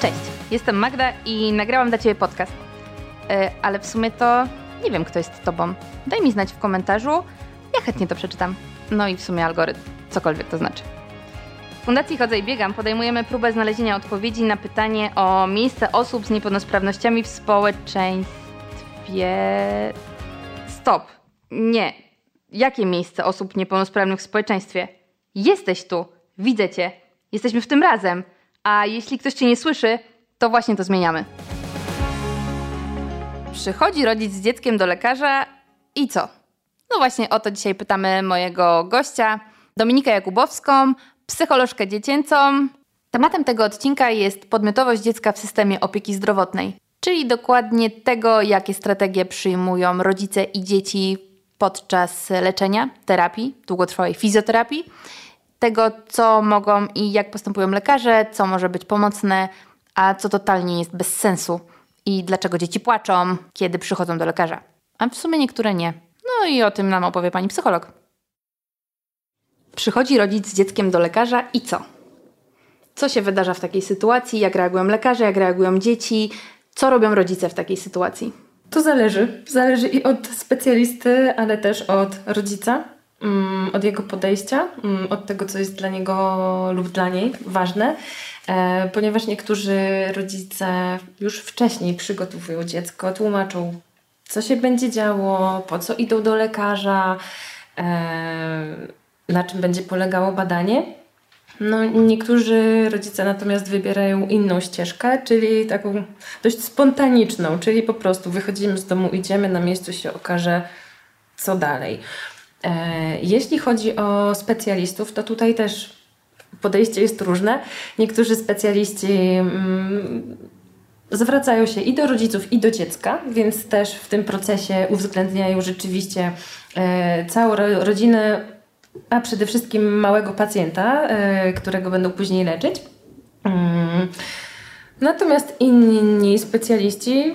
Cześć, jestem Magda i nagrałam dla Ciebie podcast. E, ale w sumie to nie wiem, kto jest Tobą. Daj mi znać w komentarzu, ja chętnie to przeczytam. No i w sumie algorytm, cokolwiek to znaczy. W Fundacji Chodzę i Biegam podejmujemy próbę znalezienia odpowiedzi na pytanie o miejsce osób z niepełnosprawnościami w społeczeństwie. Stop. Nie. Jakie miejsce osób niepełnosprawnych w społeczeństwie? Jesteś tu. Widzę cię. Jesteśmy w tym razem. A jeśli ktoś cię nie słyszy, to właśnie to zmieniamy. Przychodzi rodzic z dzieckiem do lekarza i co? No właśnie o to dzisiaj pytamy mojego gościa, Dominikę Jakubowską, psycholożkę dziecięcą. Tematem tego odcinka jest podmiotowość dziecka w systemie opieki zdrowotnej, czyli dokładnie tego, jakie strategie przyjmują rodzice i dzieci podczas leczenia, terapii, długotrwałej fizjoterapii, tego, co mogą i jak postępują lekarze, co może być pomocne, a co totalnie jest bez sensu i dlaczego dzieci płaczą, kiedy przychodzą do lekarza. A w sumie niektóre nie. No i o tym nam opowie pani psycholog. Przychodzi rodzic z dzieckiem do lekarza i co? Co się wydarza w takiej sytuacji? Jak reagują lekarze, jak reagują dzieci? Co robią rodzice w takiej sytuacji? To zależy. Zależy i od specjalisty, ale też od rodzica, od jego podejścia, mm, od tego, co jest dla niego lub dla niej ważne. E, ponieważ niektórzy rodzice już wcześniej przygotowują dziecko, tłumaczą, co się będzie działo, po co idą do lekarza, e, na czym będzie polegało badanie. No, niektórzy rodzice natomiast wybierają inną ścieżkę, czyli taką dość spontaniczną, czyli po prostu wychodzimy z domu, idziemy, na miejscu się okaże, co dalej. E, jeśli chodzi o specjalistów, to tutaj też podejście jest różne. Niektórzy specjaliści mm, zwracają się i do rodziców, i do dziecka, więc też w tym procesie uwzględniają rzeczywiście e, całą rodzinę a przede wszystkim małego pacjenta, e, którego będą później leczyć. Mm. Natomiast inni specjaliści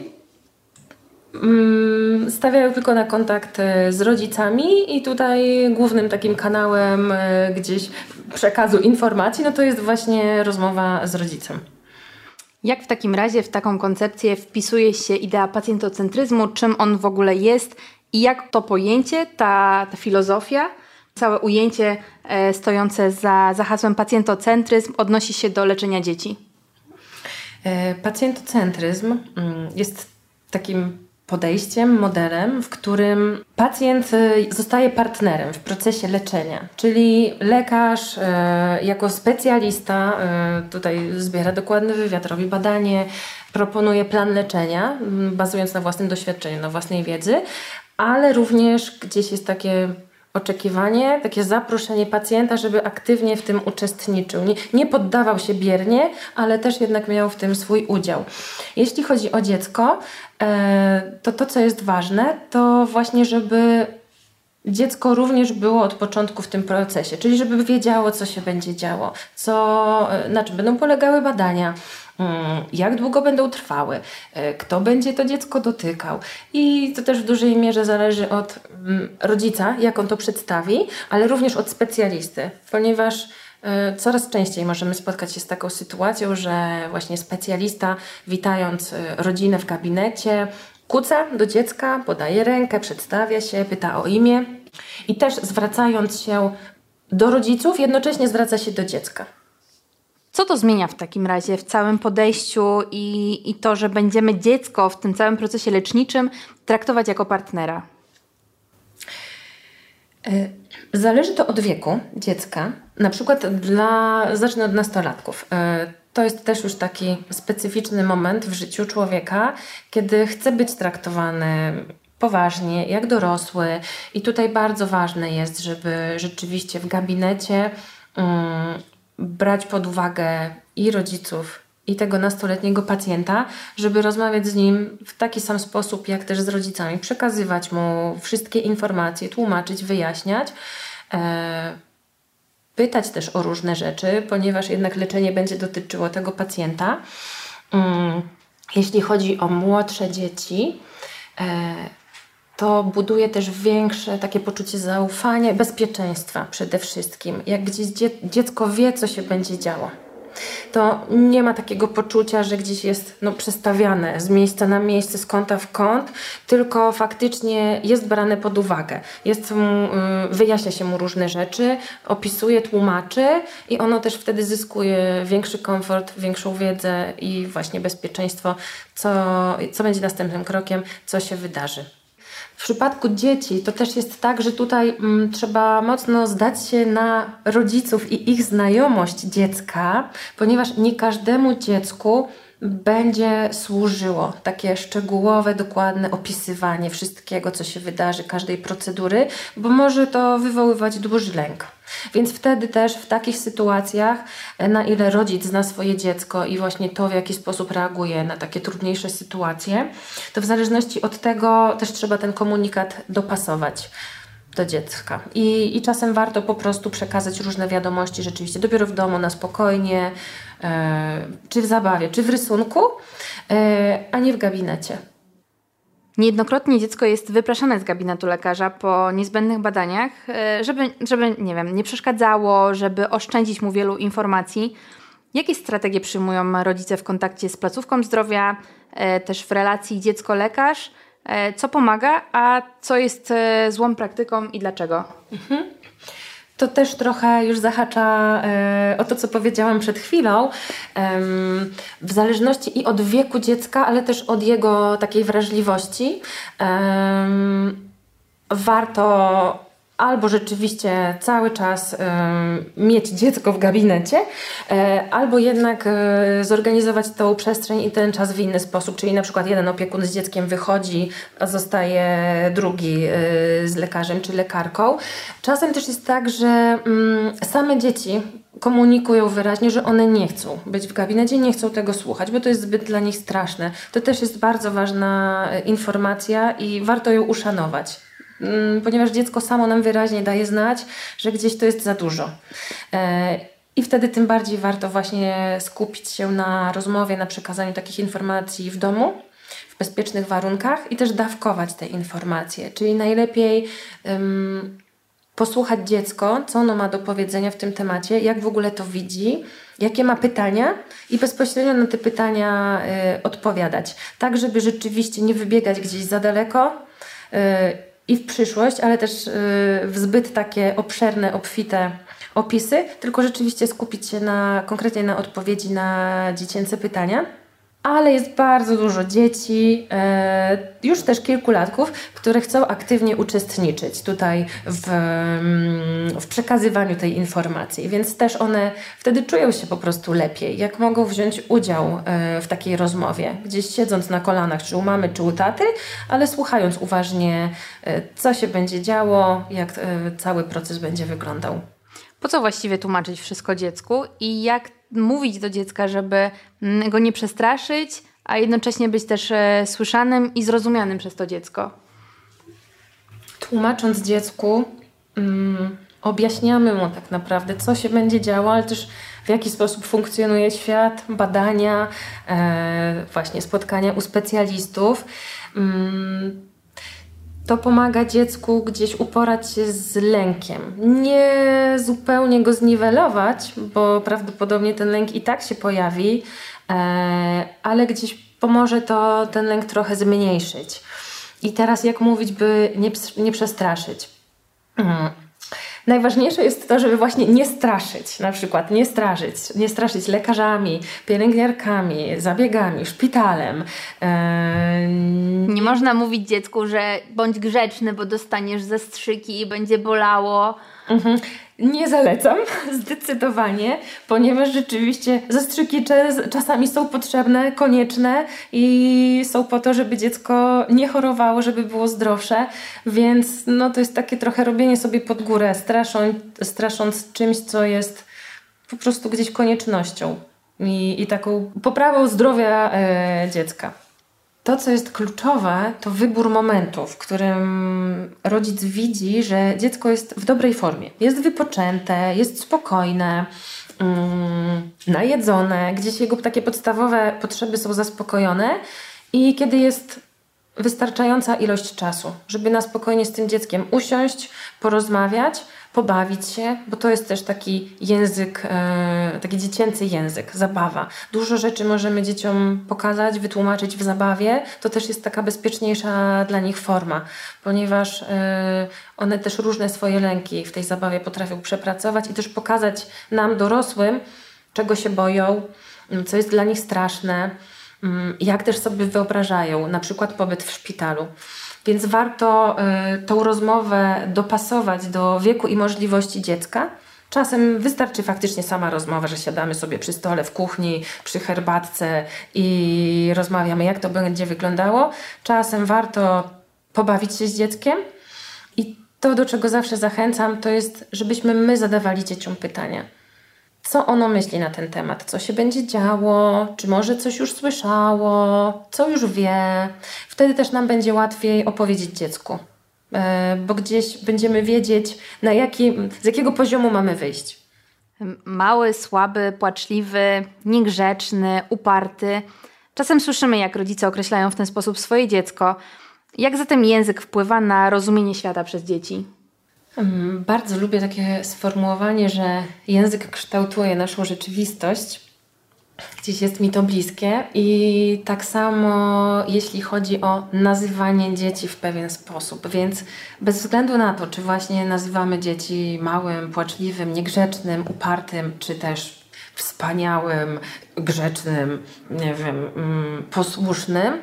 stawiają tylko na kontakt e, z rodzicami i tutaj głównym takim kanałem e, gdzieś przekazu informacji, no to jest właśnie rozmowa z rodzicem. Jak w takim razie w taką koncepcję wpisuje się idea pacjentocentryzmu, czym on w ogóle jest i jak to pojęcie, ta, ta filozofia całe ujęcie e, stojące za, za hasłem pacjentocentryzm odnosi się do leczenia dzieci? Pacjentocentryzm mm, jest takim podejściem, modelem, w którym pacjent e, zostaje partnerem w procesie leczenia. Czyli lekarz jako specjalista tutaj zbiera dokładny wywiad, robi badanie, proponuje plan leczenia, bazując na własnym doświadczeniu, na własnej wiedzy, ale również gdzieś jest takie oczekiwanie, takie zaproszenie pacjenta, żeby aktywnie w tym uczestniczył. Nie, nie, poddawał się biernie, ale też jednak miał w tym swój udział. Jeśli chodzi o dziecko, e, to to, co jest ważne, to właśnie, żeby dziecko również było od początku w tym procesie, czyli żeby wiedziało, co się będzie działo, co, e, na czym będą polegały badania, jak długo będą trwały, e, kto będzie to dziecko dotykał. I to też w dużej mierze zależy od mm, rodzica, jak on to przedstawi, ale również od specjalisty, ponieważ e, Coraz częściej możemy spotkać się z taką sytuacją, że właśnie specjalista, witając rodzinę w gabinecie, kuca do dziecka, podaje rękę, przedstawia się, pyta o imię i też zwracając się do rodziców, jednocześnie zwraca się do dziecka. Co to zmienia w takim razie w całym podejściu i, i to, że będziemy dziecko w tym całym procesie leczniczym traktować jako partnera? E, zależy to od wieku dziecka. Na przykład dla, zacznę od nastolatków. E, to jest też już taki specyficzny moment w życiu człowieka, kiedy chce być traktowany poważnie, jak dorosły. I tutaj bardzo ważne jest, żeby rzeczywiście w gabinecie um, brać pod uwagę i rodziców, i tego nastoletniego pacjenta, żeby rozmawiać z nim w taki sam sposób, jak też z rodzicami, przekazywać mu wszystkie informacje, tłumaczyć, wyjaśniać. E, pytać też o różne rzeczy, ponieważ jednak leczenie będzie dotyczyło tego pacjenta. Mm, jeśli chodzi o młodsze dzieci, e, to buduje też większe takie poczucie zaufania i bezpieczeństwa przede wszystkim. Jak gdzieś dziecko wie, co się będzie działo. to nie ma takiego poczucia, że gdzieś jest no, przestawiane z miejsca na miejsce, z kąta w kąt, tylko faktycznie jest brane pod uwagę. Jest y, wyjaśnia się mu różne rzeczy, opisuje, tłumaczy i ono też wtedy zyskuje większy komfort, większą wiedzę i właśnie bezpieczeństwo, co, co będzie następnym krokiem, co się wydarzy. W przypadku dzieci to też jest tak, że tutaj mm, trzeba mocno zdać się na rodziców i ich znajomość dziecka, ponieważ nie każdemu dziecku będzie służyło takie szczegółowe, dokładne opisywanie wszystkiego, co się wydarzy, każdej procedury, bo może to wywoływać duży lęk. Więc wtedy też w takich sytuacjach, e, na ile rodzic zna swoje dziecko i właśnie to, w jaki sposób reaguje na takie trudniejsze sytuacje, to w zależności od tego też trzeba ten komunikat dopasować do dziecka. I, I czasem warto po prostu przekazać różne wiadomości rzeczywiście dopiero w domu, na spokojnie, czy w zabawie, czy w rysunku, e, a nie w gabinecie. Niejednokrotnie dziecko jest wypraszane z gabinetu lekarza po niezbędnych badaniach, e, żeby, żeby nie wiem, nie przeszkadzało, żeby oszczędzić mu wielu informacji. Jakie strategie przyjmują rodzice w kontakcie z placówką zdrowia, e, też w relacji dziecko-lekarz? E, co pomaga, a co jest złą praktyką i dlaczego? Mhm to też trochę już zahacza e, o to, co powiedziałam przed chwilą. w zależności i od wieku dziecka, ale też od jego takiej wrażliwości, warto albo rzeczywiście cały czas mieć dziecko w gabinecie, y, albo jednak y, zorganizować tą przestrzeń i ten czas w inny sposób, czyli na przykład jeden opiekun z dzieckiem wychodzi, a zostaje drugi z lekarzem czy lekarką. Czasem też jest tak, że mm, same dzieci komunikują wyraźnie, że one nie chcą być w gabinecie, nie chcą tego słuchać, bo to jest zbyt dla nich straszne. To też jest bardzo ważna informacja i warto ją uszanować. Mm, ponieważ dziecko samo nam wyraźnie daje znać, że gdzieś to jest za dużo. E, I wtedy tym bardziej warto właśnie skupić się na rozmowie, na przekazaniu takich informacji w domu, w bezpiecznych warunkach i też dawkować te informacje. Czyli najlepiej um, posłuchać dziecko, co ono ma do powiedzenia w tym temacie, jak w ogóle to widzi, jakie ma pytania i bezpośrednio na te pytania y, odpowiadać. Tak, żeby rzeczywiście nie wybiegać gdzieś za daleko. Y, i w przyszłość, ale też y, w zbyt takie obszerne, obfite opisy, tylko rzeczywiście skupić się na, konkretnie na odpowiedzi na dziecięce pytania. Ale jest bardzo dużo dzieci, e, już też kilkulatków, które chcą aktywnie uczestniczyć tutaj w, mm, w przekazywaniu tej informacji, więc też one wtedy czują się po prostu lepiej, jak mogą wziąć udział e, w takiej rozmowie, gdzieś siedząc na kolanach, czy u mamy, czy u taty, ale słuchając uważnie, e, co się będzie działo, jak cały proces będzie wyglądał. Po co właściwie tłumaczyć wszystko dziecku i jak mówić do dziecka, żeby mm, go nie przestraszyć, a jednocześnie być też e, słyszanym i zrozumianym przez to dziecko? Tłumacząc dziecku, mm, objaśniamy mu tak naprawdę, co się będzie działo, ale też w jaki sposób funkcjonuje świat, badania, e, właśnie spotkania u specjalistów. Mm, to pomaga dziecku gdzieś uporać się z lękiem. Nie zupełnie go zniwelować, bo prawdopodobnie ten lęk i tak się pojawi, e, ale gdzieś pomoże to ten lęk trochę zmniejszyć. I teraz jak mówić, by nie, nie przestraszyć? Najważniejsze jest to, żeby właśnie nie straszyć, na przykład nie straszyć, nie straszyć lekarzami, pielęgniarkami, zabiegami, szpitalem. Nie można mówić dziecku, że bądź grzeczny, bo dostaniesz zastrzyki i będzie bolało. Mhm. Nie zalecam, zdecydowanie, ponieważ rzeczywiście zastrzyki czasami są potrzebne, konieczne i są po to, żeby dziecko nie chorowało, żeby było zdrowsze, więc no, to jest takie trochę robienie sobie pod górę, strasząc, strasząc czymś, co jest po prostu gdzieś koniecznością i, i taką poprawą zdrowia e, dziecka. To, co jest kluczowe, to wybór momentu, w którym rodzic widzi, że dziecko jest w dobrej formie. Jest wypoczęte, jest spokojne, mm, najedzone, gdzieś jego takie podstawowe potrzeby są zaspokojone i kiedy jest wystarczająca ilość czasu, żeby na spokojnie z tym dzieckiem usiąść, porozmawiać, pobawić się, bo to jest też taki język, e, taki dziecięcy język, zabawa. Dużo rzeczy możemy dzieciom pokazać, wytłumaczyć w zabawie. To też jest taka bezpieczniejsza dla nich forma, ponieważ e, one też różne swoje lęki w tej zabawie potrafią przepracować i też pokazać nam, dorosłym, czego się boją, co jest dla nich straszne, mm, jak też sobie wyobrażają, na przykład pobyt w szpitalu. Więc warto y, tą rozmowę dopasować do wieku i możliwości dziecka. Czasem wystarczy faktycznie sama rozmowa, że siadamy sobie przy stole w kuchni, przy herbatce i rozmawiamy, jak to będzie wyglądało. Czasem warto pobawić się z dzieckiem. I to, do czego zawsze zachęcam, to jest, żebyśmy my zadawali dzieciom pytania co ono myśli na ten temat, co się będzie działo, czy może coś już słyszało, co już wie. Wtedy też nam będzie łatwiej opowiedzieć dziecku, e, bo gdzieś będziemy wiedzieć, na jaki, z jakiego poziomu mamy wyjść. Mały, słaby, płaczliwy, niegrzeczny, uparty. Czasem słyszymy, jak rodzice określają w ten sposób swoje dziecko. Jak zatem język wpływa na rozumienie świata przez dzieci? Bardzo lubię takie sformułowanie, że język kształtuje naszą rzeczywistość. Gdzieś jest mi to bliskie i tak samo jeśli chodzi o nazywanie dzieci w pewien sposób. Więc bez względu na to, czy właśnie nazywamy dzieci małym, płaczliwym, niegrzecznym, upartym, czy też wspaniałym, grzecznym, nie wiem, mm, posłusznym,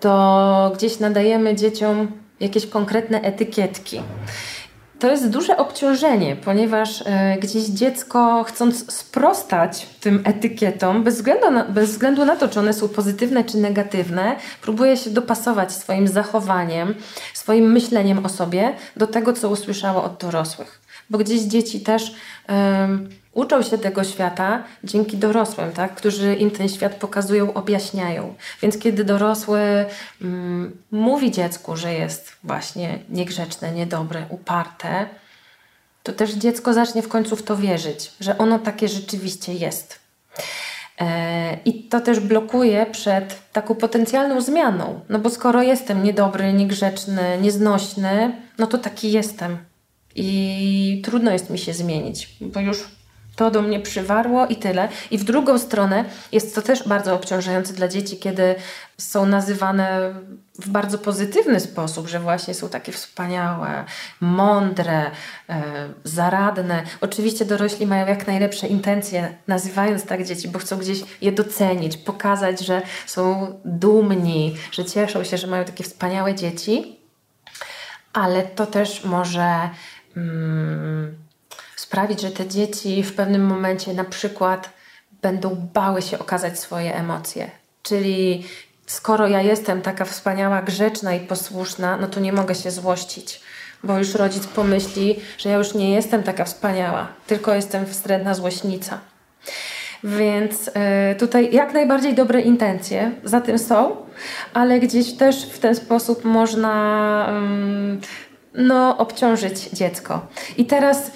to gdzieś nadajemy dzieciom jakieś konkretne etykietki to jest duże obciążenie, ponieważ e, gdzieś dziecko, chcąc sprostać tym etykietom, bez względu, na, bez względu na to, czy one są pozytywne czy negatywne, próbuje się dopasować swoim zachowaniem, swoim myśleniem o sobie do tego, co usłyszało od dorosłych. Bo gdzieś dzieci też uczą się tego świata dzięki dorosłym, tak? którzy im ten świat pokazują, objaśniają. Więc kiedy dorosły mm, mówi dziecku, że jest właśnie niegrzeczne, niedobre, uparte, to też dziecko zacznie w końcu w to wierzyć, że ono takie rzeczywiście jest. E, I to też blokuje przed taką potencjalną zmianą. No bo skoro jestem niedobry, niegrzeczny, nieznośny, no to taki jestem. I trudno jest mi się zmienić, bo już to do mnie przywarło i tyle. I w drugą stronę jest to też bardzo obciążające dla dzieci, kiedy są nazywane w bardzo pozytywny sposób, że właśnie są takie wspaniałe, mądre, e, zaradne. Oczywiście dorośli mają jak najlepsze intencje, nazywając tak dzieci, bo chcą gdzieś je docenić, pokazać, że są dumni, że cieszą się, że mają takie wspaniałe dzieci, ale to też może. Mm, sprawić, że te dzieci w pewnym momencie na przykład będą bały się okazać swoje emocje. Czyli skoro ja jestem taka wspaniała, grzeczna i posłuszna, no to nie mogę się złościć, bo już rodzic pomyśli, że ja już nie jestem taka wspaniała, tylko jestem wstrętna złośnica. Więc y, tutaj jak najbardziej dobre intencje za tym są, ale gdzieś też w ten sposób można no, obciążyć dziecko. I teraz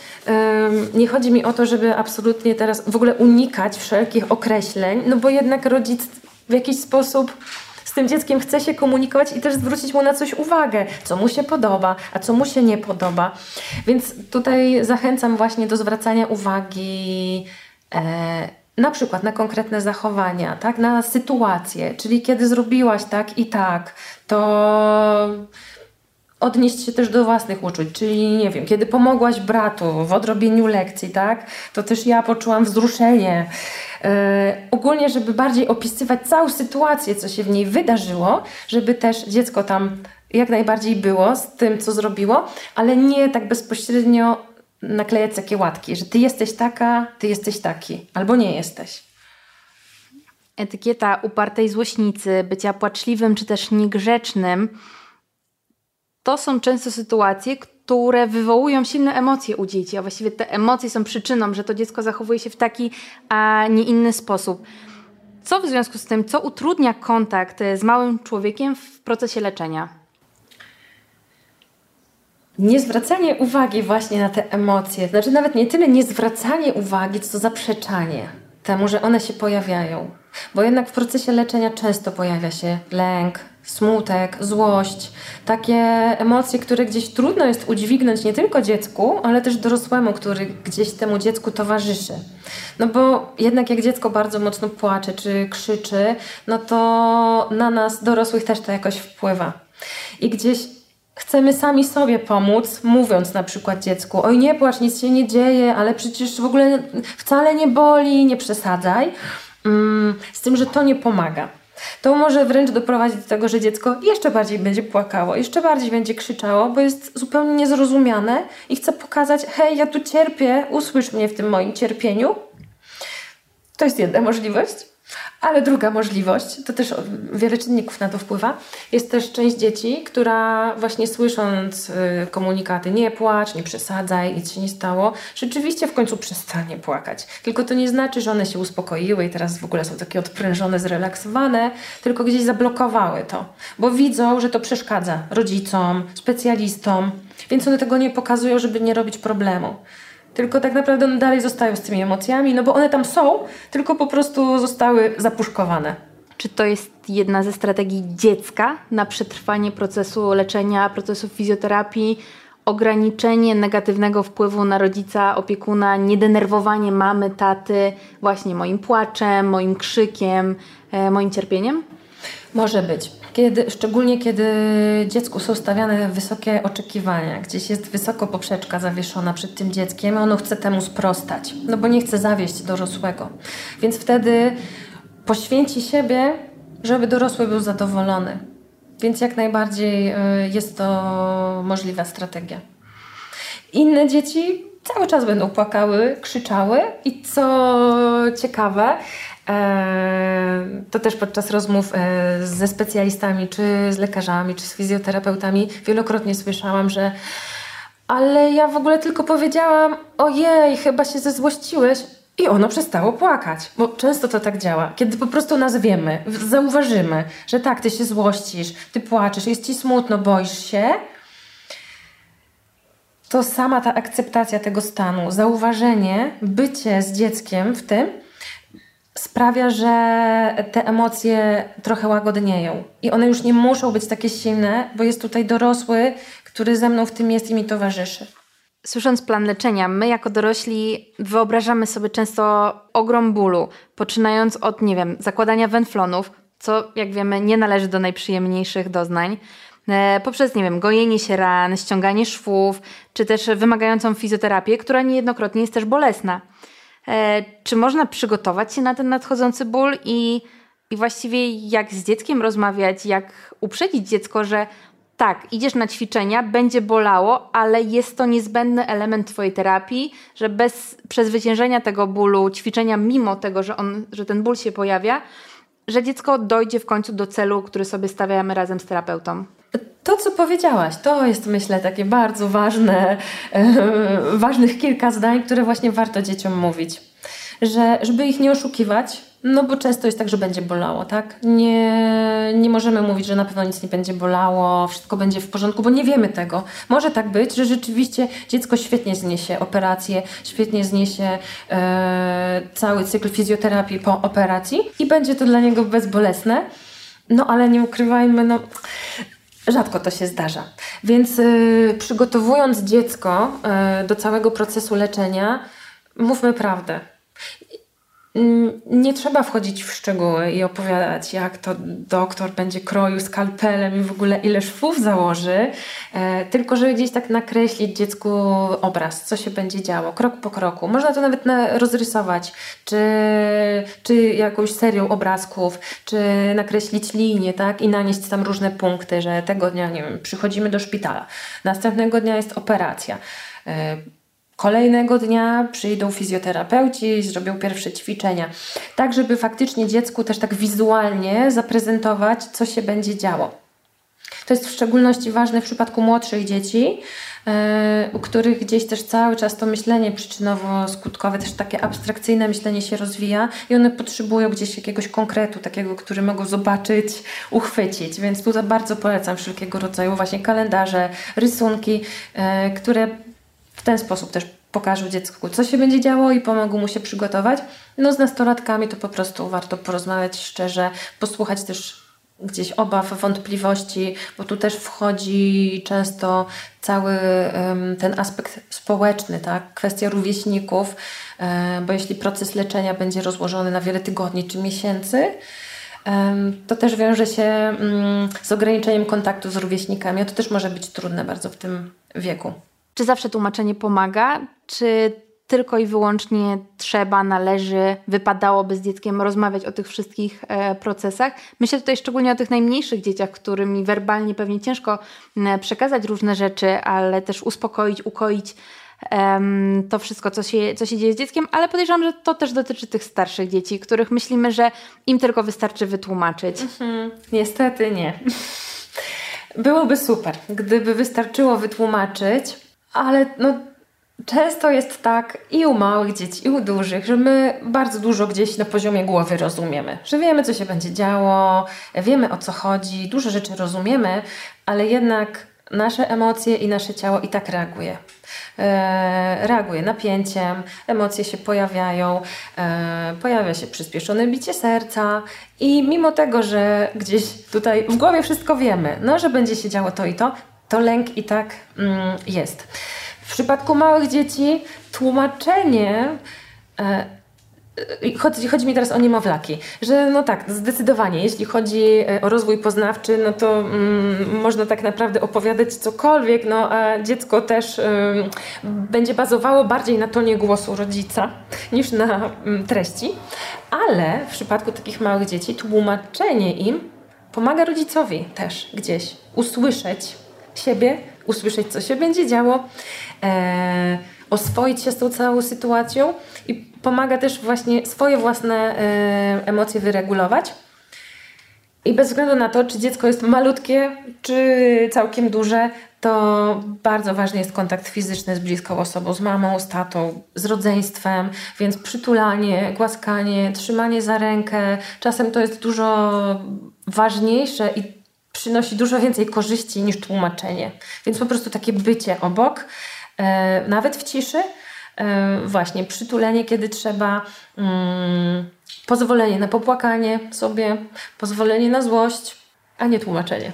nie chodzi mi o to, żeby absolutnie teraz w ogóle unikać wszelkich określeń, no bo jednak rodzic w jakiś sposób z tym dzieckiem chce się komunikować i też zwrócić mu na coś uwagę, co mu się podoba, a co mu się nie podoba. Więc tutaj zachęcam właśnie do zwracania uwagi. E, na przykład na konkretne zachowania, tak, na sytuację, czyli kiedy zrobiłaś tak i tak, to odnieść się też do własnych uczuć, czyli nie wiem, kiedy pomogłaś bratu w odrobieniu lekcji, tak, to też ja poczułam wzruszenie. Yy, ogólnie, żeby bardziej opisywać całą sytuację, co się w niej wydarzyło, żeby też dziecko tam jak najbardziej było z tym, co zrobiło, ale nie tak bezpośrednio naklejać takie łatki, że ty jesteś taka, ty jesteś taki, albo nie jesteś. Etykieta upartej złośnicy, bycia płaczliwym czy też niegrzecznym to są często sytuacje, które wywołują silne emocje u dzieci, a właściwie te emocje są przyczyną, że to dziecko zachowuje się w taki, a nie inny sposób. Co w związku z tym, co utrudnia kontakt z małym człowiekiem w procesie leczenia? Niezwracanie uwagi właśnie na te emocje, znaczy nawet nie tyle niezwracanie uwagi, co zaprzeczanie temu, że one się pojawiają. Bo jednak w procesie leczenia często pojawia się lęk, smutek, złość, takie emocje, które gdzieś trudno jest udźwignąć nie tylko dziecku, ale też dorosłemu, który gdzieś temu dziecku towarzyszy. No bo jednak jak dziecko bardzo mocno płacze czy krzyczy, no to na nas dorosłych też to jakoś wpływa. I gdzieś chcemy sami sobie pomóc, mówiąc na przykład dziecku: Oj, nie płacz, nic się nie dzieje, ale przecież w ogóle wcale nie boli, nie przesadzaj. Mm, z tym, że to nie pomaga. To może wręcz doprowadzić do tego, że dziecko jeszcze bardziej będzie płakało, jeszcze bardziej będzie krzyczało, bo jest zupełnie niezrozumiane i chce pokazać: hej, ja tu cierpię, usłysz mnie w tym moim cierpieniu. To jest jedna możliwość. Ale druga możliwość, to też wiele czynników na to wpływa, jest też część dzieci, która właśnie słysząc y, komunikaty nie płacz, nie przesadzaj, nic się nie stało, rzeczywiście w końcu przestanie płakać. Tylko to nie znaczy, że one się uspokoiły i teraz w ogóle są takie odprężone, zrelaksowane, tylko gdzieś zablokowały to, bo widzą, że to przeszkadza rodzicom, specjalistom, więc one tego nie pokazują, żeby nie robić problemu tylko tak naprawdę one dalej zostają z tymi emocjami, no bo one tam są, tylko po prostu zostały zapuszkowane. Czy to jest jedna ze strategii dziecka na przetrwanie procesu leczenia, procesu fizjoterapii, ograniczenie negatywnego wpływu na rodzica, opiekuna, niedenerwowanie mamy, taty, właśnie moim płaczem, moim krzykiem, e, moim cierpieniem? Może być. Kiedy, szczególnie kiedy dziecku są stawiane wysokie oczekiwania, gdzieś jest wysoko poprzeczka zawieszona przed tym dzieckiem, ono chce temu sprostać, no bo nie chce zawieść dorosłego. Więc wtedy poświęci siebie, żeby dorosły był zadowolony. Więc jak najbardziej y, jest to możliwa strategia. Inne dzieci cały czas będą płakały, krzyczały i co ciekawe, E, to też podczas rozmów e, ze specjalistami, czy z lekarzami, czy z fizjoterapeutami wielokrotnie słyszałam, że ale ja w ogóle tylko powiedziałam, ojej, chyba się zezłościłeś. I ono przestało płakać, bo często to tak działa. Kiedy po prostu nazwiemy, zauważymy, że tak, ty się złościsz, ty płaczesz, jest ci smutno, boisz się, to sama ta akceptacja tego stanu, zauważenie, bycie z dzieckiem w tym, sprawia, że te emocje trochę łagodnieją. I one już nie muszą być takie silne, bo jest tutaj dorosły, który ze mną w tym jest i mi towarzyszy. Słysząc plan leczenia, my jako dorośli wyobrażamy sobie często ogrom bólu, poczynając od, nie wiem, zakładania wenflonów, co jak wiemy nie należy do najprzyjemniejszych doznań, poprzez, nie wiem, gojenie się ran, ściąganie szwów, czy też wymagającą fizjoterapię, która niejednokrotnie jest też bolesna. E, czy można przygotować się na ten nadchodzący ból i, i właściwie jak z dzieckiem rozmawiać, jak uprzedzić dziecko, że tak, idziesz na ćwiczenia, będzie bolało, ale jest to niezbędny element Twojej terapii, że bez przezwyciężenia tego bólu, ćwiczenia mimo tego, że, on, że ten ból się pojawia, że dziecko dojdzie w końcu do celu, który sobie stawiamy razem z terapeutą. To, co powiedziałaś, to jest myślę takie bardzo ważne, e, ważnych kilka zdań, które właśnie warto dzieciom mówić. Że, żeby ich nie oszukiwać, no bo często jest tak, że będzie bolało, tak? Nie, nie możemy mówić, że na pewno nic nie będzie bolało, wszystko będzie w porządku, bo nie wiemy tego. Może tak być, że rzeczywiście dziecko świetnie zniesie operację, świetnie zniesie e, cały cykl fizjoterapii po operacji i będzie to dla niego bezbolesne. No ale nie ukrywajmy, no Rzadko to się zdarza. Więc y, przygotowując dziecko y, do całego procesu leczenia, mówmy prawdę. Mm, nie trzeba wchodzić w szczegóły i opowiadać, jak to doktor będzie kroił skalpelem i w ogóle ile szwów założy, e, tylko żeby gdzieś tak nakreślić dziecku obraz, co się będzie działo, krok po kroku. Można to nawet rozrysować, czy, czy jakąś serią obrazków, czy nakreślić linię, tak, i nanieść tam różne punkty, że tego dnia, nie wiem, przychodzimy do szpitala, następnego dnia jest operacja e, Kolejnego dnia przyjdą fizjoterapeuci i zrobią pierwsze ćwiczenia, tak żeby faktycznie dziecku też tak wizualnie zaprezentować, co się będzie działo. To jest w szczególności ważne w przypadku młodszych dzieci, e, u których gdzieś też cały czas to myślenie przyczynowo-skutkowe, też takie abstrakcyjne myślenie się rozwija i one potrzebują gdzieś jakiegoś konkretu, takiego, który mogą zobaczyć, uchwycić. Więc tutaj bardzo polecam wszelkiego rodzaju właśnie kalendarze, rysunki, e, które ten sposób też pokażą dziecku, co się będzie działo i pomogą mu się przygotować. No z nastolatkami to po prostu warto porozmawiać szczerze, posłuchać też gdzieś obaw, wątpliwości, bo tu też wchodzi często cały ten aspekt społeczny, tak? kwestia rówieśników, e, bo jeśli proces leczenia będzie rozłożony na wiele tygodni czy miesięcy, to też wiąże się mm, z ograniczeniem kontaktu z rówieśnikami, a to też może być trudne bardzo w tym wieku. Czy zawsze tłumaczenie pomaga? Czy tylko i wyłącznie trzeba, należy, wypadałoby z dzieckiem rozmawiać o tych wszystkich e, procesach. Myślę tutaj szczególnie o tych najmniejszych dzieciach, którym werbalnie pewnie ciężko przekazać różne rzeczy, ale też uspokoić, ukoić to wszystko, co się, co się dzieje z dzieckiem, ale podejrzewam, że to też dotyczy tych starszych dzieci, których myślimy, że im tylko wystarczy wytłumaczyć. Mhm. Niestety nie. Byłoby super, gdyby wystarczyło wytłumaczyć, ale no Często jest tak i u małych dzieci, i u dużych, że my bardzo dużo gdzieś na poziomie głowy rozumiemy, że wiemy, co się będzie działo, wiemy o co chodzi, dużo rzeczy rozumiemy, ale jednak nasze emocje i nasze ciało i tak reaguje. E, reaguje napięciem, emocje się pojawiają, e, pojawia się przyspieszone bicie serca i mimo tego, że gdzieś tutaj w głowie wszystko wiemy, no, że będzie się działo to i to, to lęk i tak mm, jest. W przypadku małych dzieci tłumaczenie e, Chodzi, chodzi mi teraz o niemowlaki, że no tak, zdecydowanie, jeśli chodzi e, o rozwój poznawczy, no to mm, można tak naprawdę opowiadać cokolwiek, no a dziecko też będzie bazowało bardziej na tonie głosu rodzica niż na mm, treści, ale w przypadku takich małych dzieci tłumaczenie im pomaga rodzicowi też gdzieś usłyszeć siebie, usłyszeć co się będzie działo, e, oswoić się z tą całą sytuacją i pomaga też właśnie swoje własne e, emocje wyregulować. I bez względu na to, czy dziecko jest malutkie, czy całkiem duże, to bardzo ważny jest kontakt fizyczny z bliską osobą, z mamą, z tatą, z rodzeństwem, więc przytulanie, głaskanie, trzymanie za rękę, czasem to jest dużo ważniejsze i przynosi dużo więcej korzyści niż tłumaczenie. Więc po prostu takie bycie obok, e, nawet w ciszy, e, właśnie przytulenie, kiedy trzeba, mm, pozwolenie na popłakanie sobie, pozwolenie na złość, a nie tłumaczenie.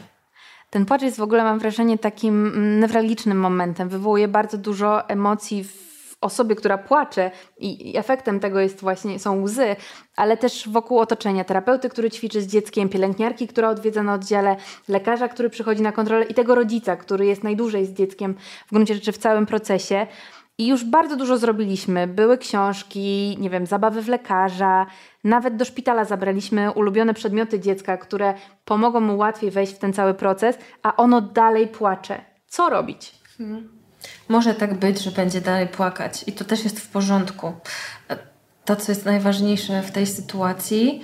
Ten płacz jest w ogóle, mam wrażenie, takim mm, newralgicznym momentem. Wywołuje bardzo dużo emocji w osobie, która płacze i efektem tego jest właśnie, są łzy, ale też wokół otoczenia terapeuty, który ćwiczy z dzieckiem, pielęgniarki, która odwiedza na oddziale, lekarza, który przychodzi na kontrolę i tego rodzica, który jest najdłużej z dzieckiem w gruncie rzeczy w całym procesie. I już bardzo dużo zrobiliśmy. Były książki, nie wiem, zabawy w lekarza, nawet do szpitala zabraliśmy ulubione przedmioty dziecka, które pomogą mu łatwiej wejść w ten cały proces, a ono dalej płacze. Co robić? Hmm. Może tak być, że będzie dalej płakać i to też jest w porządku. To, co jest najważniejsze w tej sytuacji,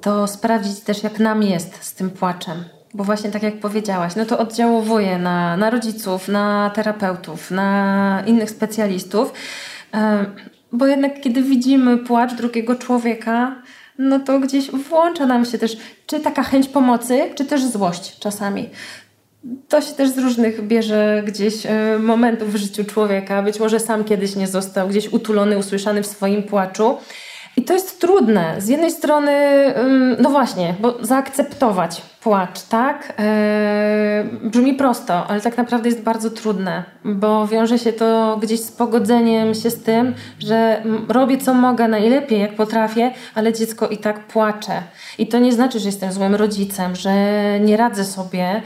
to sprawdzić też, jak nam jest z tym płaczem. Bo właśnie tak jak powiedziałaś, no to oddziałowuje na, na rodziców, na terapeutów, na innych specjalistów. Bo jednak kiedy widzimy płacz drugiego człowieka, no to gdzieś włącza nam się też czy taka chęć pomocy, czy też złość czasami to się też z różnych bierze gdzieś e, momentów w życiu człowieka. Być może sam kiedyś nie został gdzieś utulony, usłyszany w swoim płaczu. I to jest trudne. Z jednej strony, no właśnie, bo zaakceptować płacz, tak? E, brzmi prosto, ale tak naprawdę jest bardzo trudne, bo wiąże się to gdzieś z pogodzeniem się z tym, że robię co mogę najlepiej, jak potrafię, ale dziecko i tak płacze. I to nie znaczy, że jestem złym rodzicem, że nie radzę sobie,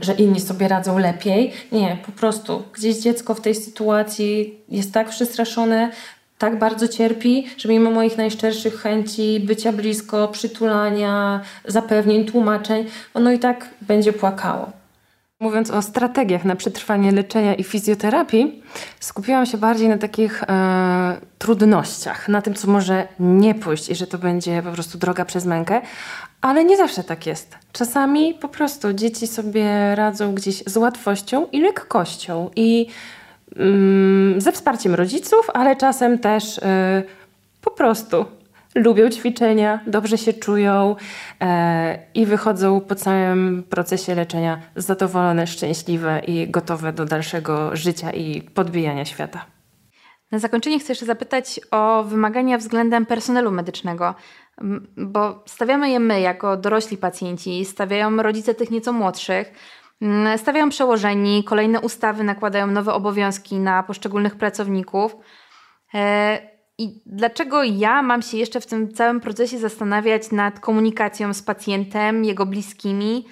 że inni sobie radzą lepiej. Nie, po prostu gdzieś dziecko w tej sytuacji jest tak przestraszone, tak bardzo cierpi, że mimo moich najszczerszych chęci bycia blisko, przytulania, zapewnień, tłumaczeń, ono i tak będzie płakało. Mówiąc o strategiach na przetrwanie leczenia i fizjoterapii, skupiłam się bardziej na takich e, trudnościach, na tym, co może nie pójść i że to będzie po prostu droga przez mękę, ale nie zawsze tak jest. Czasami po prostu dzieci sobie radzą gdzieś z łatwością i lekkością i ze wsparciem rodziców, ale czasem też y, po prostu lubią ćwiczenia, dobrze się czują e, i wychodzą po całym procesie leczenia zadowolone, szczęśliwe i gotowe do dalszego życia i podbijania świata. Na zakończenie chcę jeszcze zapytać o wymagania względem personelu medycznego, bo stawiamy je my jako dorośli pacjenci, stawiają rodzice tych nieco młodszych, stawiają przełożeni, kolejne ustawy nakładają nowe obowiązki na poszczególnych pracowników. E, I dlaczego ja mam się jeszcze w tym całym procesie zastanawiać nad komunikacją z pacjentem, jego bliskimi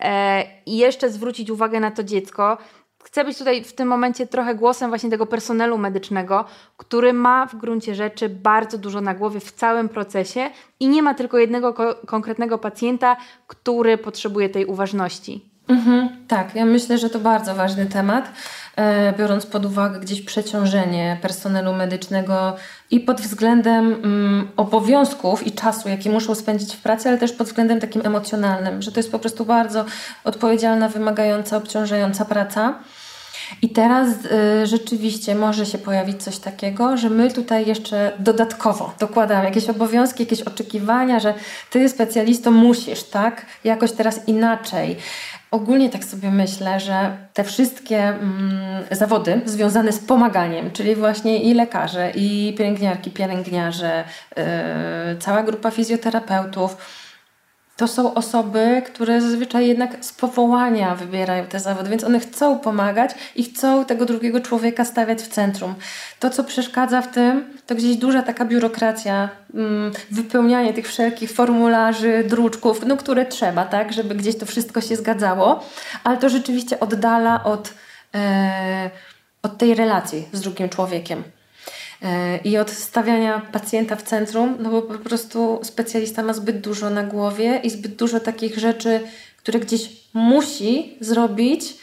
e, i jeszcze zwrócić uwagę na to dziecko? Chcę być tutaj w tym momencie trochę głosem właśnie tego personelu medycznego, który ma w gruncie rzeczy bardzo dużo na głowie w całym procesie i nie ma tylko jednego ko konkretnego pacjenta, który potrzebuje tej uważności. Mhm, tak, ja myślę, że to bardzo ważny temat, e, biorąc pod uwagę gdzieś przeciążenie personelu medycznego i pod względem mm, obowiązków i czasu, jaki muszą spędzić w pracy, ale też pod względem takim emocjonalnym, że to jest po prostu bardzo odpowiedzialna, wymagająca, obciążająca praca. I teraz y, rzeczywiście może się pojawić coś takiego, że my tutaj jeszcze dodatkowo dokładamy jakieś obowiązki, jakieś oczekiwania, że ty specjalistą musisz, tak? Jakoś teraz inaczej. Ogólnie tak sobie myślę, że te wszystkie mm, zawody związane z pomaganiem, czyli właśnie i lekarze, i pielęgniarki, pielęgniarze, yy, cała grupa fizjoterapeutów, to są osoby, które zazwyczaj jednak z powołania wybierają te zawody, więc one chcą pomagać i chcą tego drugiego człowieka stawiać w centrum. To, co przeszkadza w tym, to gdzieś duża taka biurokracja, mm, wypełnianie tych wszelkich formularzy, druczków, no, które trzeba, tak, żeby gdzieś to wszystko się zgadzało, ale to rzeczywiście oddala od, e, od tej relacji z drugim człowiekiem. E, i od stawiania pacjenta w centrum, no bo po prostu specjalista ma zbyt dużo na głowie i zbyt dużo takich rzeczy, które gdzieś musi zrobić,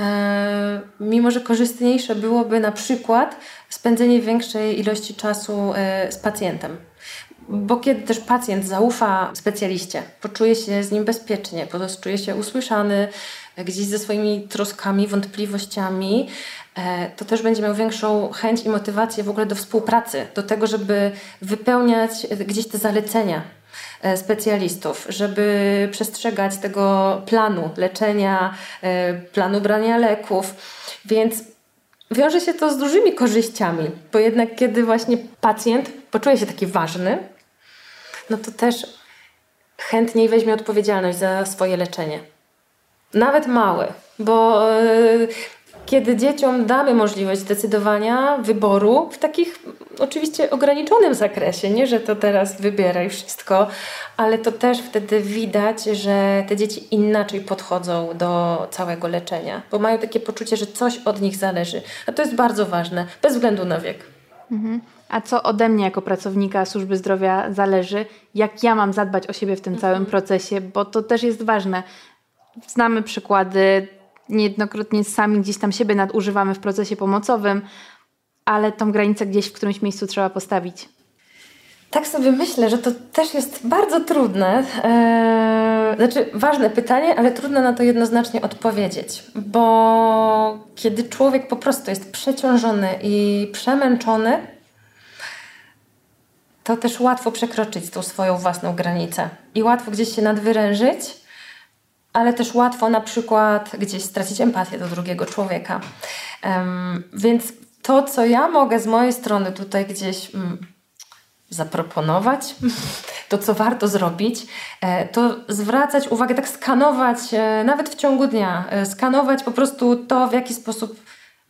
e, mimo że korzystniejsze byłoby na przykład spędzenie większej ilości czasu e, z pacjentem. Bo kiedy też pacjent zaufa specjaliście, poczuje się z nim bezpiecznie, czuje się usłyszany, gdzieś ze swoimi troskami, wątpliwościami, E, to też będzie miał większą chęć i motywację w ogóle do współpracy, do tego, żeby wypełniać gdzieś te zalecenia e, specjalistów, żeby przestrzegać tego planu leczenia, e, planu brania leków. Więc wiąże się to z dużymi korzyściami, bo jednak kiedy właśnie pacjent poczuje się taki ważny, no to też chętniej weźmie odpowiedzialność za swoje leczenie. Nawet małe, bo kiedy dzieciom damy możliwość decydowania, wyboru w takich oczywiście ograniczonym zakresie, nie, że to teraz wybieraj wszystko, ale to też wtedy widać, że te dzieci inaczej podchodzą do całego leczenia, bo mają takie poczucie, że coś od nich zależy. A to jest bardzo ważne, bez względu na wiek. Mhm. A co ode mnie jako pracownika służby zdrowia zależy, jak ja mam zadbać o siebie w tym całym mhm. procesie, bo to też jest ważne. Znamy przykłady niejednokrotnie sami gdzieś tam siebie nadużywamy w procesie pomocowym, ale tą granicę gdzieś w którymś miejscu trzeba postawić. Tak sobie myślę, że to też jest bardzo trudne. Eee, znaczy, ważne pytanie, ale trudno na to jednoznacznie odpowiedzieć, bo kiedy człowiek po prostu jest przeciążony i przemęczony, to też łatwo przekroczyć tą swoją własną granicę i łatwo gdzieś się nadwyrężyć ale też łatwo na przykład gdzieś stracić empatię do drugiego człowieka. Um, więc to, co ja mogę z mojej strony tutaj gdzieś mm, zaproponować, to co warto zrobić, e, to zwracać uwagę, tak skanować, e, nawet w ciągu dnia, e, skanować po prostu to, w jaki sposób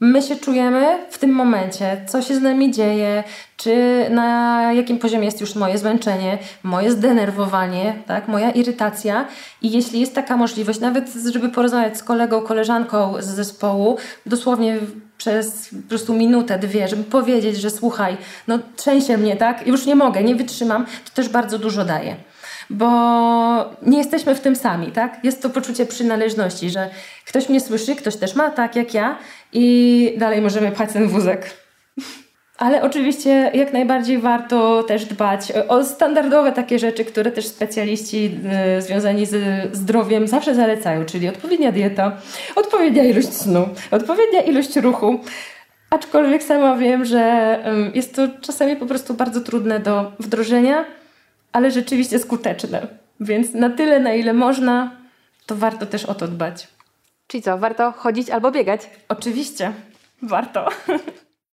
my się czujemy w tym momencie, co się z nami dzieje, czy na jakim poziomie jest już moje zmęczenie, moje zdenerwowanie, tak, moja irytacja. I jeśli jest taka możliwość, nawet żeby porozmawiać z kolegą, koleżanką z zespołu, dosłownie przez po prostu minutę, dwie, żeby powiedzieć, że słuchaj, no trzęsie mnie, tak, już nie mogę, nie wytrzymam, to też bardzo dużo daje bo nie jesteśmy w tym sami, tak? Jest to poczucie przynależności, że ktoś mnie słyszy, ktoś też ma tak jak ja i dalej możemy pchać ten wózek. Ale oczywiście jak najbardziej warto też dbać o standardowe takie rzeczy, które też specjaliści y, związani z zdrowiem zawsze zalecają, czyli odpowiednia dieta, odpowiednia ilość snu, odpowiednia ilość ruchu. Aczkolwiek sama wiem, że y, jest to czasami po prostu bardzo trudne do wdrożenia, ale rzeczywiście skuteczne. Więc na tyle, na ile można, to warto też o to dbać. Czyli co, warto chodzić albo biegać? Oczywiście, warto.